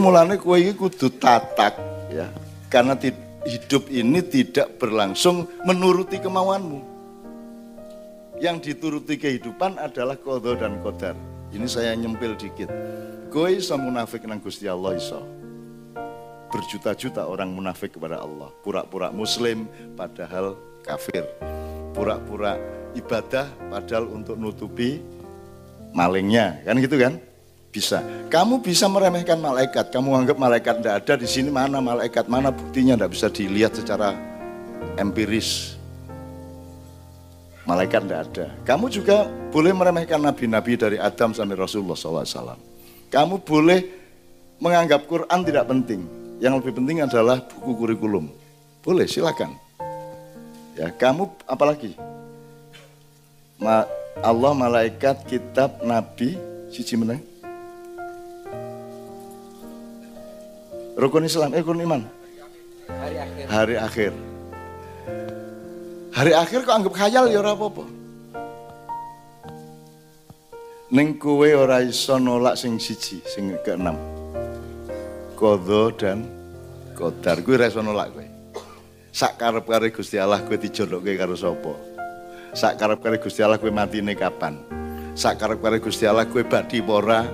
mulane kowe iki kudu tatak ya. Karena hidup ini tidak berlangsung menuruti kemauanmu. Yang dituruti kehidupan adalah kodo dan kodar. Ini saya nyempil dikit. Kowe iso munafik nang Gusti Allah iso. Berjuta-juta orang munafik kepada Allah. Pura-pura muslim padahal kafir. Pura-pura ibadah padahal untuk nutupi malingnya. Kan gitu kan? Bisa. Kamu bisa meremehkan malaikat. Kamu anggap malaikat tidak ada di sini mana malaikat mana buktinya tidak bisa dilihat secara empiris. Malaikat tidak ada. Kamu juga boleh meremehkan nabi-nabi dari Adam sampai Rasulullah SAW. Kamu boleh menganggap Quran tidak penting. Yang lebih penting adalah buku kurikulum. Boleh, silakan. Ya, kamu apalagi? Ma Allah, malaikat, kitab, nabi, siji meneng. Rukun Islam, eh rukun iman. Hari akhir. Hari akhir. Hari akhir kok anggap khayal ya ora apa-apa. Ning kowe ora iso nolak sing siji, sing keenam. Qadha dan qadar kuwi ora iso nolak kowe. Sak karep-kare Gusti Allah kowe dijodokke karo sapa? Sak karep-kare Gusti Allah kowe matine kapan? Sak karep-kare Gusti Allah kowe badi ora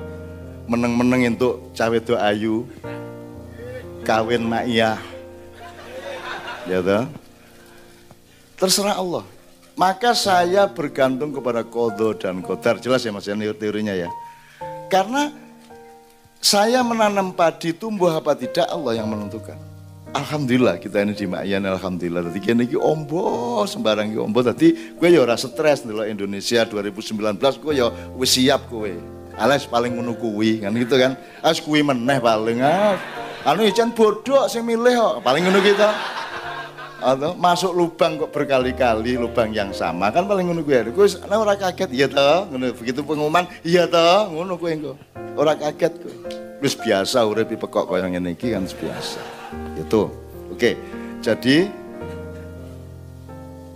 meneng-meneng entuk cawe do ayu kawin ma'iyah. Ya toh? Terserah Allah. Maka saya bergantung kepada kodo dan kodar. Jelas ya mas, ini teorinya ya. Karena saya menanam padi tumbuh apa tidak Allah yang menentukan. Alhamdulillah kita ini di Ma'yan Alhamdulillah. Tadi kini ki ombo sembarang ki ombo. Tadi gue ya rasa stres nih Indonesia 2019 gue ya siap gue. Alas paling menunggu kan gitu kan. As kuwi meneh paling ah. Anu ican bodoh sing milih kok, paling ngono kita. Atau masuk lubang kok berkali-kali lubang yang sama kan paling ngono kuwi. Kuwi ana ora kaget iya toh, ngono begitu pengumuman iya toh, ngono kuwi engko. Ora kaget kuwi. Wis biasa urip pekok kaya ngene iki kan biasa. Itu. Oke. Jadi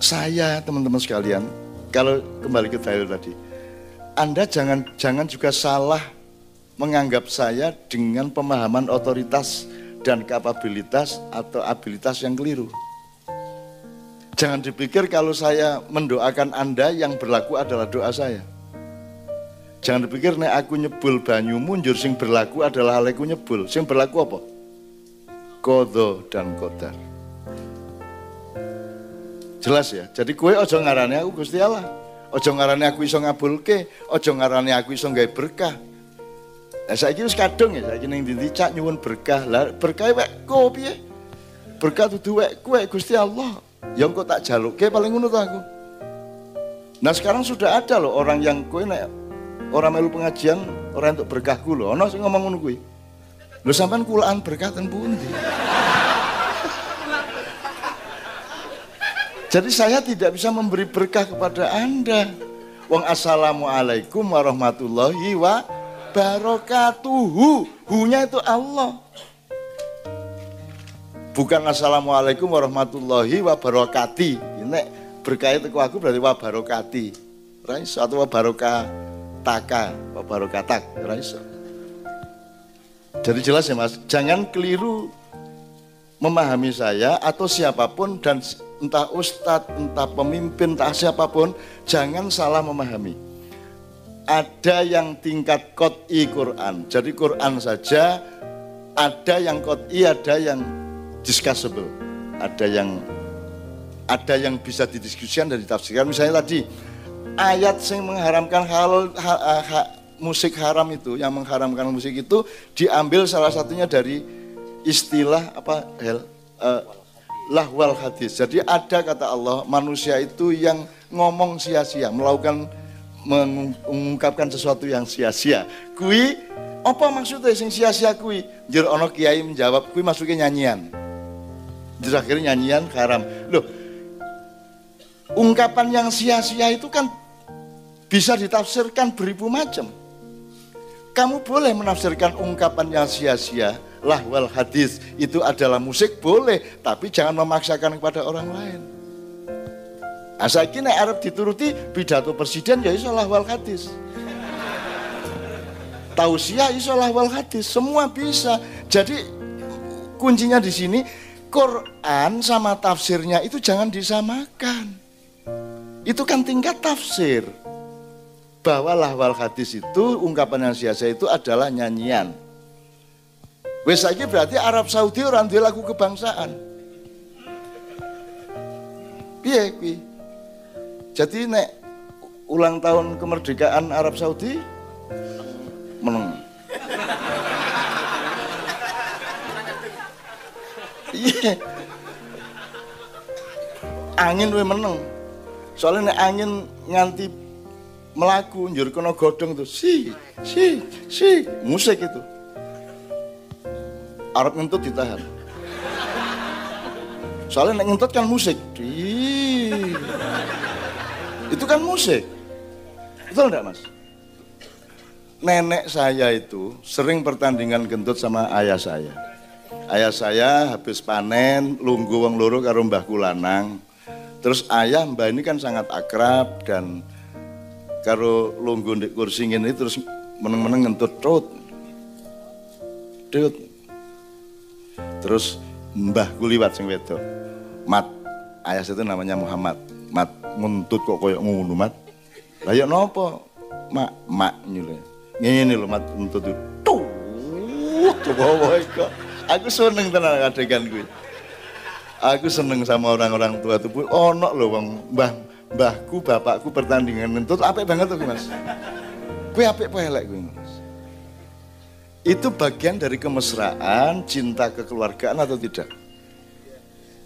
saya teman-teman sekalian, kalau kembali ke Taylor tadi, Anda jangan jangan juga salah menganggap saya dengan pemahaman otoritas dan kapabilitas atau abilitas yang keliru. Jangan dipikir kalau saya mendoakan Anda yang berlaku adalah doa saya. Jangan dipikir nek aku nyebul banyu munjur sing berlaku adalah haleku nyebul. Sing berlaku apa? Kodo dan kodar. Jelas ya. Jadi kue ojo ngarani aku Gusti Allah. Ojo ngarani aku iso ngabulke, ojo ngarani aku iso gawe berkah. Lah saiki wis kadung ya, saiki ning ndi cak nyuwun berkah. Lah berkah wek kok piye? Berkah dudu wek kowe Gusti Allah. Ya engko tak jaluke paling ngono aku. Nah sekarang sudah ada loh orang yang kowe nek orang melu pengajian, orang untuk berkahku loh. Ono sing ngomong ngono kuwi. Lho sampean kulaan berkah ten pundi? Jadi saya tidak bisa memberi berkah kepada Anda. Wong assalamualaikum warahmatullahi wabarakatuh barokatuhu. Hunya itu Allah. Bukan assalamualaikum warahmatullahi wabarakati. Ini berkah itu aku berarti wabarakati. Raiso atau wabarokah taka, wabarokatak. Raiso. Jadi jelas ya mas, jangan keliru memahami saya atau siapa pun dan entah ustadz, entah pemimpin, entah siapa pun, jangan salah memahami ada yang tingkat kot'i Quran. Jadi Quran saja ada yang kot'i, ada yang discussable. Ada yang ada yang bisa didiskusikan dan ditafsirkan. Misalnya tadi ayat yang mengharamkan hal, ha, ha, musik haram itu, yang mengharamkan musik itu diambil salah satunya dari istilah apa hel uh, lahwal hadis. Jadi ada kata Allah manusia itu yang ngomong sia-sia, melakukan mengungkapkan sesuatu yang sia-sia. Kui apa maksudnya sing sia-sia kui? Jur ono kiai menjawab kui masuknya nyanyian. Jur akhirnya nyanyian haram. Loh, ungkapan yang sia-sia itu kan bisa ditafsirkan beribu macam. Kamu boleh menafsirkan ungkapan yang sia-sia, lahwal hadis itu adalah musik boleh, tapi jangan memaksakan kepada orang lain. Asal nek arep dituruti pidato presiden ya iso wal hadis. Tausiah iso lahwal hadis, semua bisa. Jadi kuncinya di sini Quran sama tafsirnya itu jangan disamakan. Itu kan tingkat tafsir. Bahwa lahwal hadis itu ungkapan yang sia-sia itu adalah nyanyian. Wes lagi berarti Arab Saudi orang dia lagu kebangsaan. Piye kuwi? Jadi nek ulang tahun kemerdekaan Arab Saudi meneng. Iya. Angin we meneng. Soalnya nek angin nganti melaku njur kena godhong tuh si si si musik itu. Arab ngentut ditahan. Soalnya nek ngentut kan musik. Ih. Itu kan musik. Betul enggak mas? Nenek saya itu sering pertandingan gentut sama ayah saya. Ayah saya habis panen, lunggu wong loro karo mbah kulanang. Terus ayah mbah ini kan sangat akrab dan karo lunggu di kursi ini terus meneng-meneng ngentut. Trut. Terus mbah liwat sing wedok. Mat, ayah saya itu namanya Muhammad. Mat, ngentut kok koyok ngono, Mat. Lah ya napa? Mak, mak nyule. Ngene lho Mat ngentut. Tuh, coba kok. Aku seneng tenan adegan gue. Aku seneng sama orang-orang tua tuh. Ono lho wong mbah mbahku, bapakku pertandingan ngentut apik banget tuh Mas. Gue apik apa elek gue Mas? Itu bagian dari kemesraan, cinta kekeluargaan atau tidak?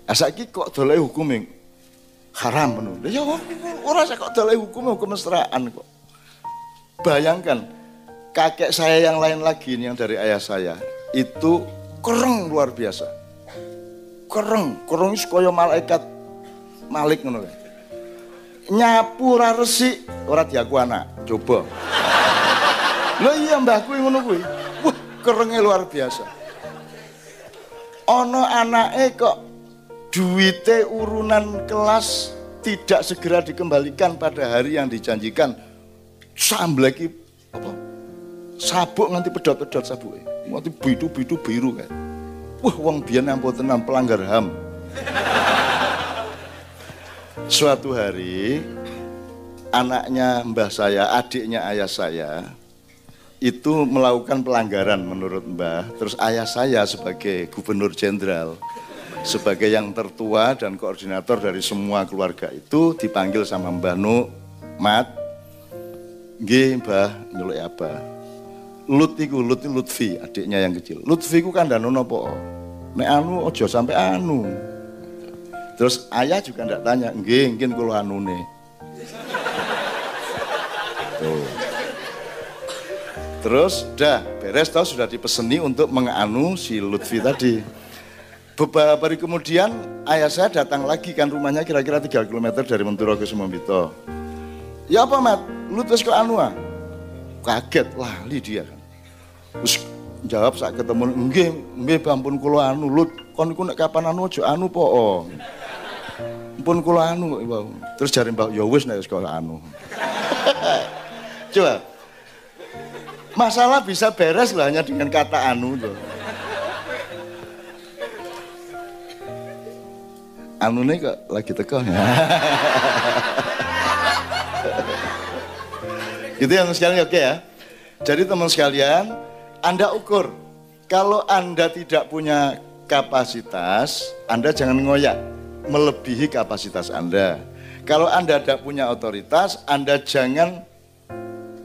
Asaki kok dolai hukum yang haram menurut. Ya orang saya kok dolai hukum hukum kemesraan kok. Bayangkan kakek saya yang lain lagi yang dari ayah saya itu kereng luar biasa. Kereng, kereng itu kaya malaikat malik ngono Nyapu ora resik, ora diaku anak. Coba. Lho iya mbahku ngono kuwi. Wah, kerenge luar biasa. Ono anake kok duite urunan kelas tidak segera dikembalikan pada hari yang dijanjikan. Sambleki apa? Sabuk nganti pedot-pedot sabuke. Mati bidu-bidu biru kan. Wah, wong biyen ampun tenang pelanggar HAM. Suatu hari anaknya mbah saya, adiknya ayah saya itu melakukan pelanggaran menurut mbah. Terus ayah saya sebagai gubernur jenderal, sebagai yang tertua dan koordinator dari semua keluarga itu dipanggil sama mbah Nu, Mat, Nggih, Mbah, nyeluk apa? Lut iku Lut Lutfi, adiknya yang kecil. Lutfi ku kan danu nopo? Nek anu ojo sampai anu. Terus ayah juga ndak tanya, nggih mungkin kula anune. Tuh. Terus dah beres tahu sudah dipeseni untuk menganu si Lutfi tadi. Beberapa hari kemudian ayah saya datang lagi kan rumahnya kira-kira 3 km dari Menturo ke Sumambito. Ya apa mat? Lutfi ke anu ah? Kaget lali dia kan. Terus jawab saat ketemu, nggih, nggih ampun kula anu lut, kon iku nek kapan anu aja anu po. Ampun kula anu Terus jare Mbak, ya wis nek sekolah anu. Coba. Masalah bisa beres lah hanya dengan kata anu loh. Anu nih kok lagi teko ya. Itu yang sekalian oke ya. Jadi teman sekalian, Anda ukur. Kalau Anda tidak punya kapasitas, Anda jangan ngoyak melebihi kapasitas Anda. Kalau Anda tidak punya otoritas, Anda jangan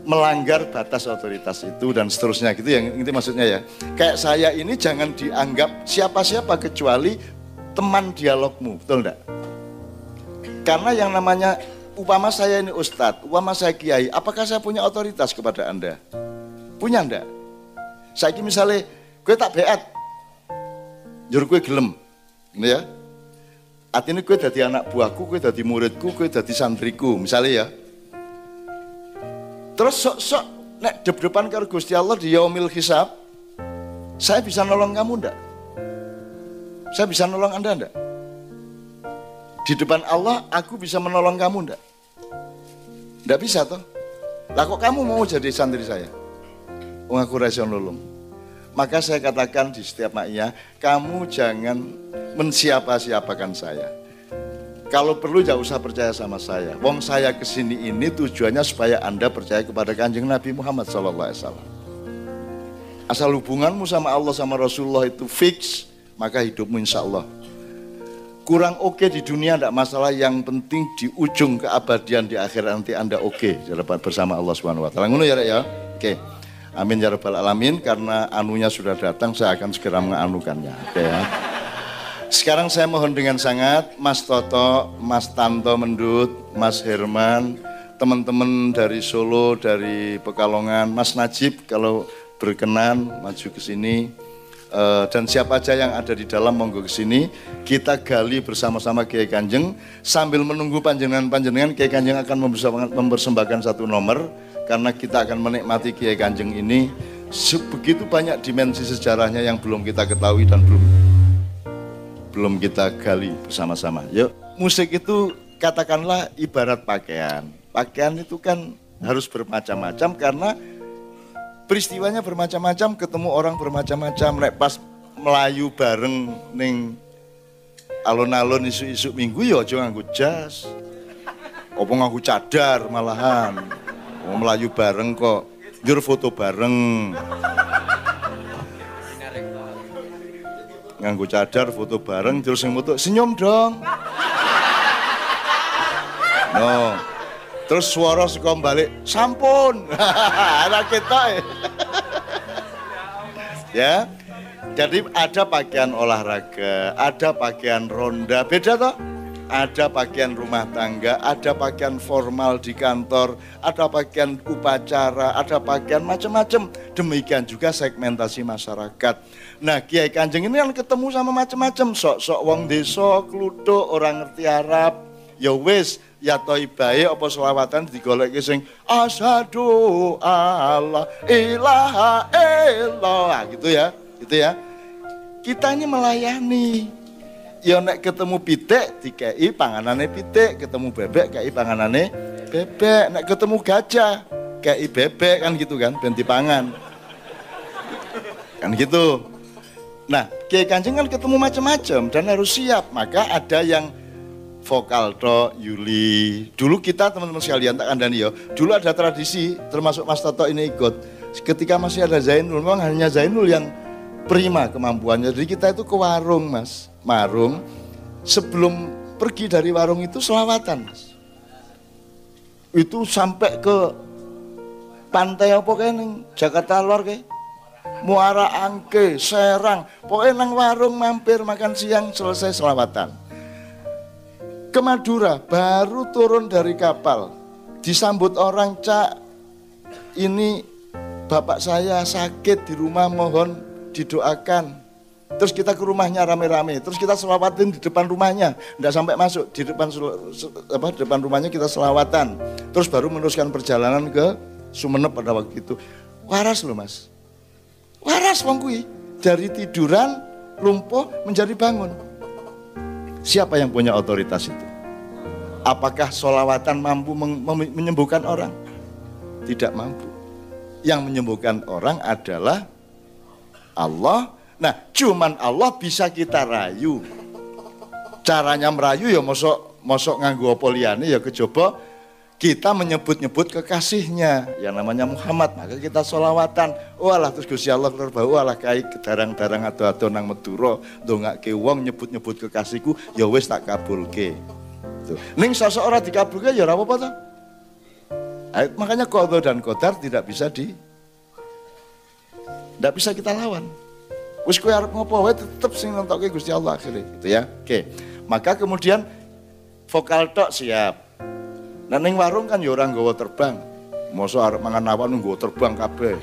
melanggar batas otoritas itu dan seterusnya gitu yang itu maksudnya ya. Kayak saya ini jangan dianggap siapa-siapa kecuali teman dialogmu, betul enggak? Karena yang namanya upama saya ini ustadz, upama saya kiai, apakah saya punya otoritas kepada Anda? Punya enggak? Saya ini misalnya, gue tak beat, jur gue gelem, ini ya. Artinya gue jadi anak buahku, gue jadi muridku, gue jadi santriku, misalnya ya. Terus sok-sok, nek dep-depan karo Gusti Allah di yaumil hisab, saya bisa nolong kamu enggak? Saya bisa nolong Anda enggak? Di depan Allah, aku bisa menolong kamu enggak? Enggak bisa toh? Lah kok kamu mau jadi santri saya? Wong aku nulung. Maka saya katakan di setiap maknya, kamu jangan mensiapa-siapakan saya. Kalau perlu jangan usah percaya sama saya. Wong saya ke sini ini tujuannya supaya Anda percaya kepada kanjeng Nabi Muhammad SAW. Asal hubunganmu sama Allah sama Rasulullah itu fix, maka hidupmu insya Allah kurang oke okay di dunia tidak masalah. Yang penting di ujung keabadian di akhir nanti anda oke. Okay, bersama Allah Subhanahu Wa Taala. Ngono ya ya? Oke. Okay. amin ya alamin. Karena anunya sudah datang saya akan segera menganukannya. Oke ya? Sekarang saya mohon dengan sangat Mas Toto Mas Tanto Mendut Mas Herman teman-teman dari Solo dari Pekalongan Mas Najib kalau berkenan maju ke sini Uh, dan siapa aja yang ada di dalam monggo ke sini kita gali bersama-sama Kiai Kanjeng sambil menunggu panjenengan-panjenengan Kiai Kanjeng akan mempersembahkan, satu nomor karena kita akan menikmati Kiai Kanjeng ini sebegitu banyak dimensi sejarahnya yang belum kita ketahui dan belum belum kita gali bersama-sama. Yuk, musik itu katakanlah ibarat pakaian. Pakaian itu kan harus bermacam-macam karena peristiwanya bermacam-macam, ketemu orang bermacam-macam. Nek pas melayu bareng ning alun-alun isu-isu minggu ya aja nganggo jas. Apa nganggo cadar malahan. Mau melayu bareng kok. Njur foto bareng. Nganggo cadar foto bareng terus sing foto senyum dong. No. Terus suara suka balik, sampun. Anak kita ya. Jadi ada pakaian olahraga, ada pakaian ronda, beda toh? Ada pakaian rumah tangga, ada pakaian formal di kantor, ada pakaian upacara, ada pakaian macam-macam. Demikian juga segmentasi masyarakat. Nah, Kiai Kanjeng ini yang ketemu sama macam-macam, sok-sok wong desa, kluthuk, orang ngerti Arab, ya wis ya toibae apa selawatan digoleki sing asyhadu Allah ilaha illallah. Gitu ya gitu ya. Kita ini melayani. Ya nek ketemu pitik dikei panganane pitik ketemu bebek kei panganane bebek. Nek ketemu gajah kei bebek kan gitu kan ganti pangan. Kan gitu. Nah kiai kancing kan ketemu macam-macam dan harus siap. Maka ada yang vokal to Yuli. Dulu kita teman-teman sekalian tak kandani ya. Dulu ada tradisi termasuk Mas Toto ini ikut. Ketika masih ada Zainul, memang hanya Zainul yang prima kemampuannya. Jadi kita itu ke warung Mas, marung. Sebelum pergi dari warung itu selawatan Mas. Itu sampai ke pantai apa kayak Jakarta Lor kayak Muara Angke, Serang, pokoknya nang warung mampir makan siang selesai selawatan ke Madura, baru turun dari kapal. Disambut orang, Cak, ini bapak saya sakit di rumah, mohon didoakan. Terus kita ke rumahnya rame-rame, terus kita selawatin di depan rumahnya, tidak sampai masuk di depan apa depan rumahnya kita selawatan. Terus baru meneruskan perjalanan ke Sumeneb pada waktu itu. Waras loh mas, waras wong dari tiduran lumpuh menjadi bangun. Siapa yang punya otoritas itu? Apakah solawatan mampu menyembuhkan orang? Tidak mampu. Yang menyembuhkan orang adalah Allah. Nah, cuman Allah bisa kita rayu. Caranya merayu ya mosok mosok nganggu apa ya kecoba kita menyebut-nyebut kekasihnya yang namanya Muhammad maka kita solawatan walah terus Gusti Allah terbau walah kai kedarang-darang atau atau nang Madura ke wong nyebut-nyebut kekasihku ya wis tak kabulke gitu. Ning sosok orang dikabulke ya apa-apa toh. Makanya kodo dan kodar tidak bisa di tidak bisa kita lawan. Wis kowe arep ngopo wae tetep sing nentokke Gusti Allah akhirnya gitu ya. Oke. Maka kemudian vokal tok siap Nah ning warung kan ya nggawa terbang. Mosok arep mangan awan nggawa terbang kabeh.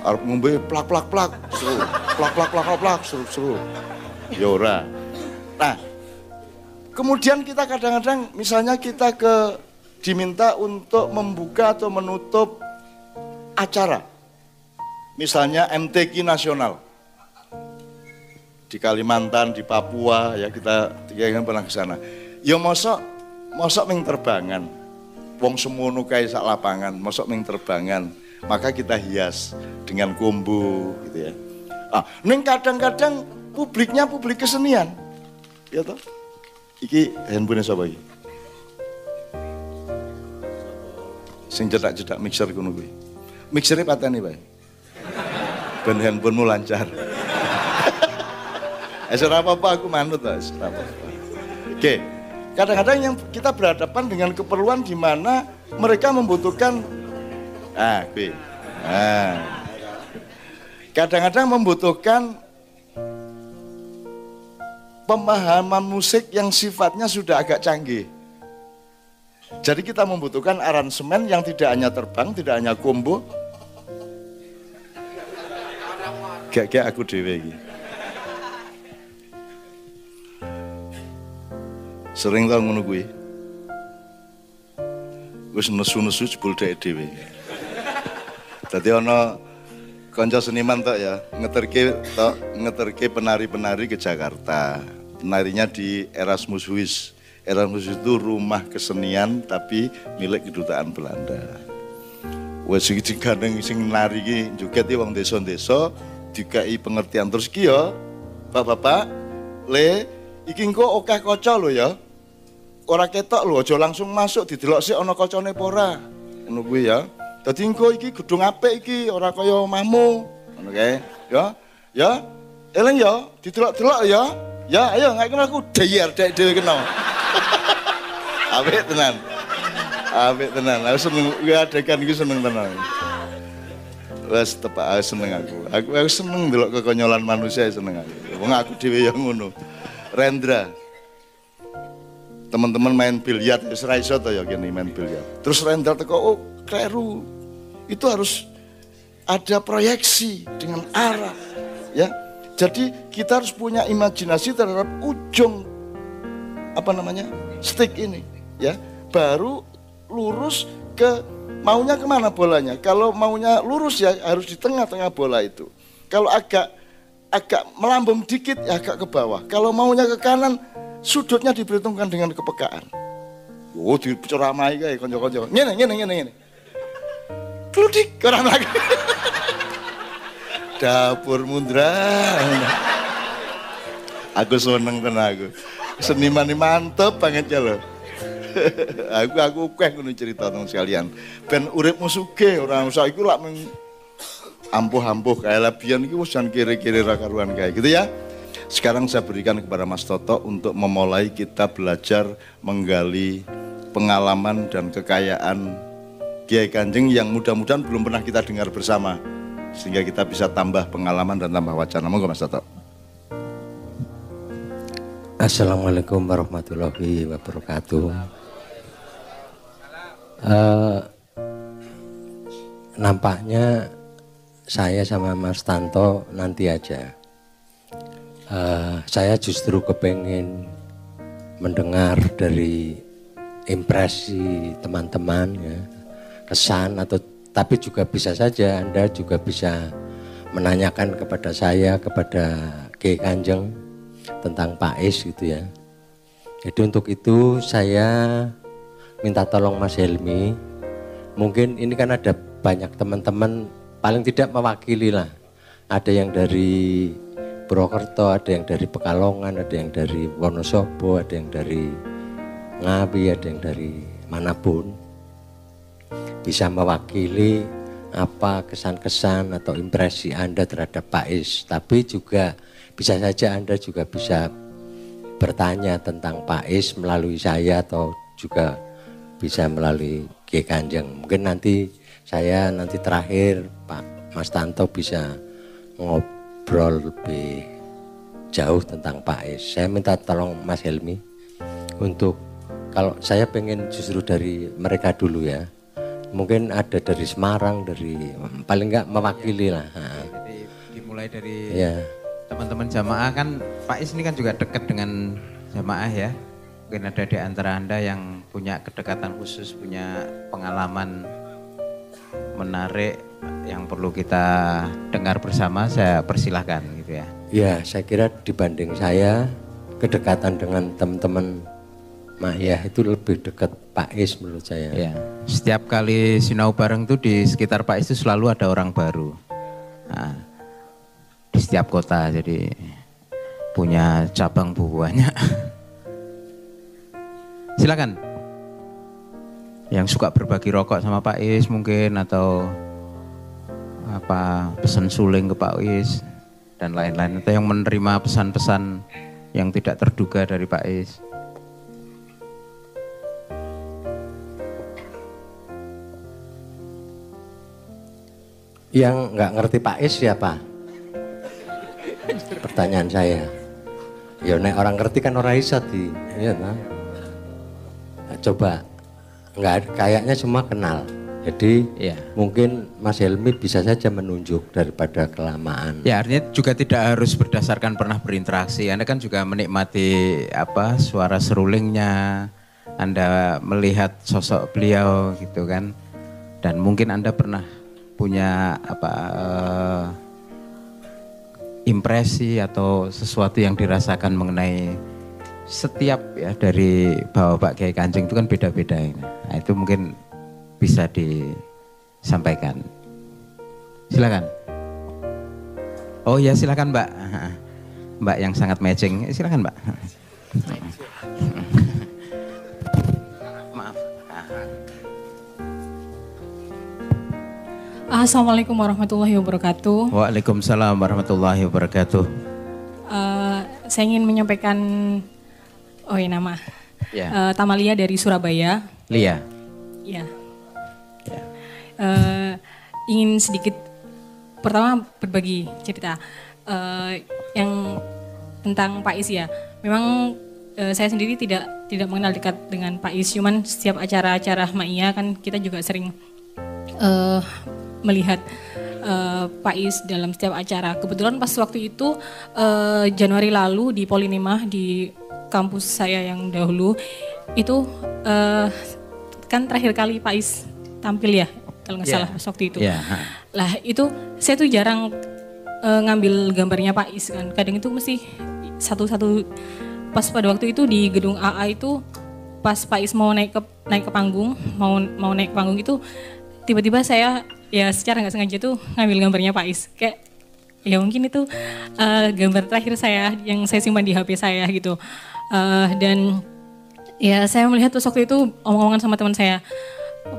Arep ngombe plak plak plak, seru. Plak plak plak plak, seru seru. Ya ora. Nah, kemudian kita kadang-kadang misalnya kita ke diminta untuk membuka atau menutup acara. Misalnya MTQ nasional. Di Kalimantan, di Papua, ya kita tiga kan pernah ke sana. Ya mosok mosok ming terbangan. Wong semono kae sak lapangan, mosok ming terbangan. Maka kita hias dengan kombo gitu ya. Ah, neng kadang-kadang publiknya publik kesenian. Ya toh? Iki handphone siapa iki? Sing cedak-cedak mixer kuno kuwi. Mixernya pateni, Pak. Ben handphonemu lancar. Eh, apa-apa aku manut, Mas. Oke, kadang-kadang yang kita berhadapan dengan keperluan di mana mereka membutuhkan ah. Kadang-kadang membutuhkan pemahaman musik yang sifatnya sudah agak canggih. Jadi kita membutuhkan aransemen yang tidak hanya terbang, tidak hanya combo. Kayak aku dewe Sering tau ngono kuwi. Wis nesu-nesu jebul dhek dhewe. Dadi ana kanca seniman tok ya, ngeterke tok ngeterke penari-penari ke Jakarta. Penarinya di Erasmus Huis. Erasmus itu rumah kesenian tapi milik kedutaan Belanda. Wes iki digandeng sing nari iki joget wong desa-desa dikai pengertian terus ki ya. Bapak-bapak, le iki engko akeh kaca lho ya. Ora ketok lho aja langsung masuk didelok sik ana kacane apa ora. Ngono kuwi ya. Dadi engko iki gedung apik iki ora kaya omahmu. Ngono kae. Ya. Ya. Eleng ya, didelok-delok ya. Ya, ayo kenal aku dayar dek dhewe kenal. Apik tenan. Apik tenan. Aku seneng adegan iki seneng tenan. Wes tepak aku seneng aku. Aku aku seneng delok kekonyolan manusia seneng aku. Wong aku dhewe yang ngono. Rendra. Teman-teman main biliar, wis ra iso ya kene main biliar. Terus Rendra teko, oh kleru. Itu harus ada proyeksi dengan arah ya jadi kita harus punya imajinasi terhadap ujung apa namanya stick ini, ya. Baru lurus ke maunya ke mana bolanya. Kalau maunya lurus ya harus di tengah-tengah bola itu. Kalau agak agak melambung dikit ya agak ke bawah. Kalau maunya ke kanan sudutnya diperhitungkan dengan kepekaan. Oh, diceramai kayak konco-konco. Ngene, ngene, ngene, ngene. Kludik, orang lagi. dapur mundra. Aku seneng tenan aku. Seniman ini mantep banget ya loh. aku aku keh ngono cerita teman sekalian. Ben uripmu sugih ora usah iku lak ampuh-ampuh kayak labian iki wis kiri-kiri ra karuan gitu ya. Sekarang saya berikan kepada Mas Toto untuk memulai kita belajar menggali pengalaman dan kekayaan Kiai Kanjeng yang mudah-mudahan belum pernah kita dengar bersama sehingga kita bisa tambah pengalaman dan tambah wacana. Monggo Mas Toto. Assalamualaikum warahmatullahi wabarakatuh. Uh, nampaknya saya sama Mas Tanto nanti aja. Uh, saya justru kepengen mendengar dari impresi teman-teman ya, kesan atau tapi juga bisa saja Anda juga bisa menanyakan kepada saya, kepada Kiai Kanjeng tentang Pak Is gitu ya. Jadi untuk itu saya minta tolong Mas Helmi. Mungkin ini kan ada banyak teman-teman paling tidak mewakili lah. Ada yang dari Purwokerto, ada yang dari Pekalongan, ada yang dari Wonosobo, ada yang dari Ngawi, ada yang dari mana pun bisa mewakili apa kesan-kesan atau impresi Anda terhadap Pak Is. Tapi juga bisa saja Anda juga bisa bertanya tentang Pak Is melalui saya atau juga bisa melalui G Kanjeng. Mungkin nanti saya nanti terakhir Pak Mas Tanto bisa ngobrol lebih jauh tentang Pak Is. Saya minta tolong Mas Helmi untuk kalau saya pengen justru dari mereka dulu ya mungkin ada dari Semarang dari paling enggak mewakili lah. Jadi dimulai dari ya. teman-teman jamaah. Kan Pak Is ini kan juga dekat dengan jamaah ya. Mungkin ada di antara anda yang punya kedekatan khusus punya pengalaman menarik yang perlu kita dengar bersama saya persilahkan gitu ya ya saya kira dibanding saya kedekatan dengan teman-teman Maya itu lebih dekat Pak Is menurut saya. Ya. Setiap kali sinau bareng tuh di sekitar Pak Is itu selalu ada orang baru. Nah, di setiap kota jadi punya cabang buahnya. Silakan. Yang suka berbagi rokok sama Pak Is mungkin atau apa pesan suling ke Pak Is dan lain-lain atau yang menerima pesan-pesan yang tidak terduga dari Pak Is. Yang nggak ngerti Pak Is siapa? Pertanyaan saya. Ya orang ngerti kan orang iso di, ya nah. Coba nggak kayaknya semua kenal. Jadi ya. mungkin Mas Helmi bisa saja menunjuk daripada kelamaan. Ya artinya juga tidak harus berdasarkan pernah berinteraksi. Anda kan juga menikmati apa suara serulingnya. Anda melihat sosok beliau gitu kan. Dan mungkin Anda pernah punya apa uh, impresi atau sesuatu yang dirasakan mengenai setiap ya dari bapak Kiai Kanjeng itu kan beda-beda. Nah, itu mungkin bisa disampaikan. Silakan. Oh ya silakan Mbak. Mbak yang sangat matching. Silakan Mbak. Maaf. Assalamualaikum warahmatullahi wabarakatuh. Waalaikumsalam warahmatullahi wabarakatuh. Uh, saya ingin menyampaikan, oh ya nama, ya. Uh, Tamalia dari Surabaya. Lia. Ya uh, ingin sedikit pertama berbagi cerita uh, yang tentang Pak Is ya. Memang uh, saya sendiri tidak tidak mengenal dekat dengan Pak Is, cuman setiap acara-acara Ma'ia kan kita juga sering uh, melihat uh, Pak Is dalam setiap acara. Kebetulan pas waktu itu uh, Januari lalu di Polinema di kampus saya yang dahulu itu uh, kan terakhir kali Pak Is tampil ya kalau nggak yeah. salah waktu itu. Yeah. Lah itu saya tuh jarang uh, ngambil gambarnya Pak Is kan. Kadang itu mesti satu-satu pas pada waktu itu di gedung AA itu pas Pak Is mau naik ke naik ke panggung, mau mau naik ke panggung itu tiba-tiba saya ya secara nggak sengaja tuh ngambil gambarnya Pak Is. Kayak ya mungkin itu uh, gambar terakhir saya yang saya simpan di HP saya gitu. Uh, dan ya saya melihat tuh waktu itu omong-omongan sama teman saya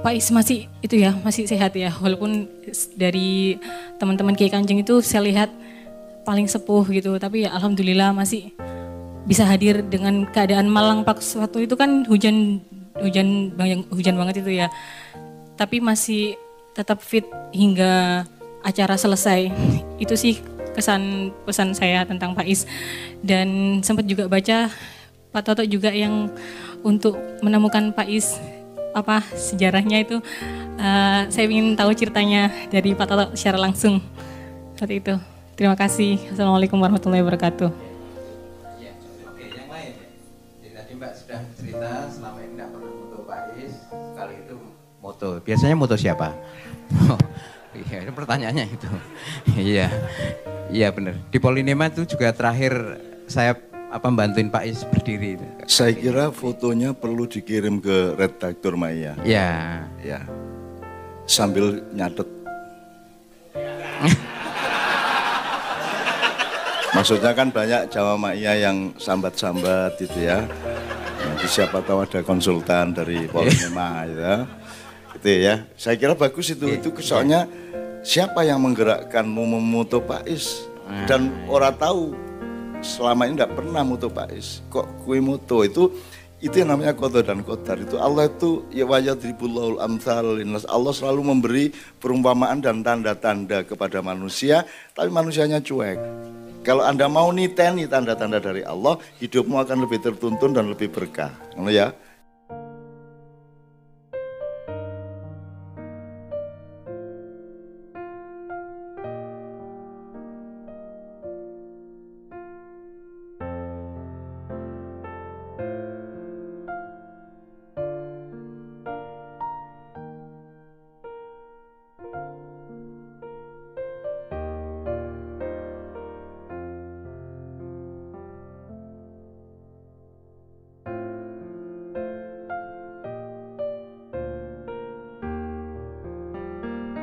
Pak Is masih itu ya masih sehat ya walaupun dari teman-teman Kiai Kanjeng itu saya lihat paling sepuh gitu tapi ya alhamdulillah masih bisa hadir dengan keadaan malang pak waktu itu kan hujan hujan hujan banget itu ya tapi masih tetap fit hingga acara selesai itu sih kesan pesan saya tentang Pak Is dan sempat juga baca Pak Toto juga yang untuk menemukan Pak Is apa sejarahnya itu uh, saya ingin tahu ceritanya dari Pak Toto secara langsung seperti itu. Terima kasih. Assalamualaikum warahmatullahi wabarakatuh. Ya, Mbak sudah cerita selama ini tidak pernah Pak Is, kali itu moto. Biasanya moto siapa? Oh, iya, itu pertanyaannya itu. iya, iya benar. Di Polinema itu juga terakhir saya apa bantuin Pak Is berdiri itu? Saya kira fotonya perlu dikirim ke redaktur Maya. Ya. Ya. Sambil nyatet. Maksudnya kan banyak Jawa Maya yang sambat-sambat gitu ya. Nanti siapa tahu ada konsultan dari Polinema gitu ya. Gitu ya. Saya kira bagus itu. Iya, itu soalnya siapa yang menggerakkanmu memoto Pak Is? Dan nah, orang tahu selama ini tidak pernah mutu Pak Is. Kok kue mutu? Itu itu yang namanya kota dan kotar itu Allah itu ya wajah amsal Allah selalu memberi perumpamaan dan tanda-tanda kepada manusia tapi manusianya cuek. Kalau anda mau niteni tanda-tanda dari Allah hidupmu akan lebih tertuntun dan lebih berkah. Ya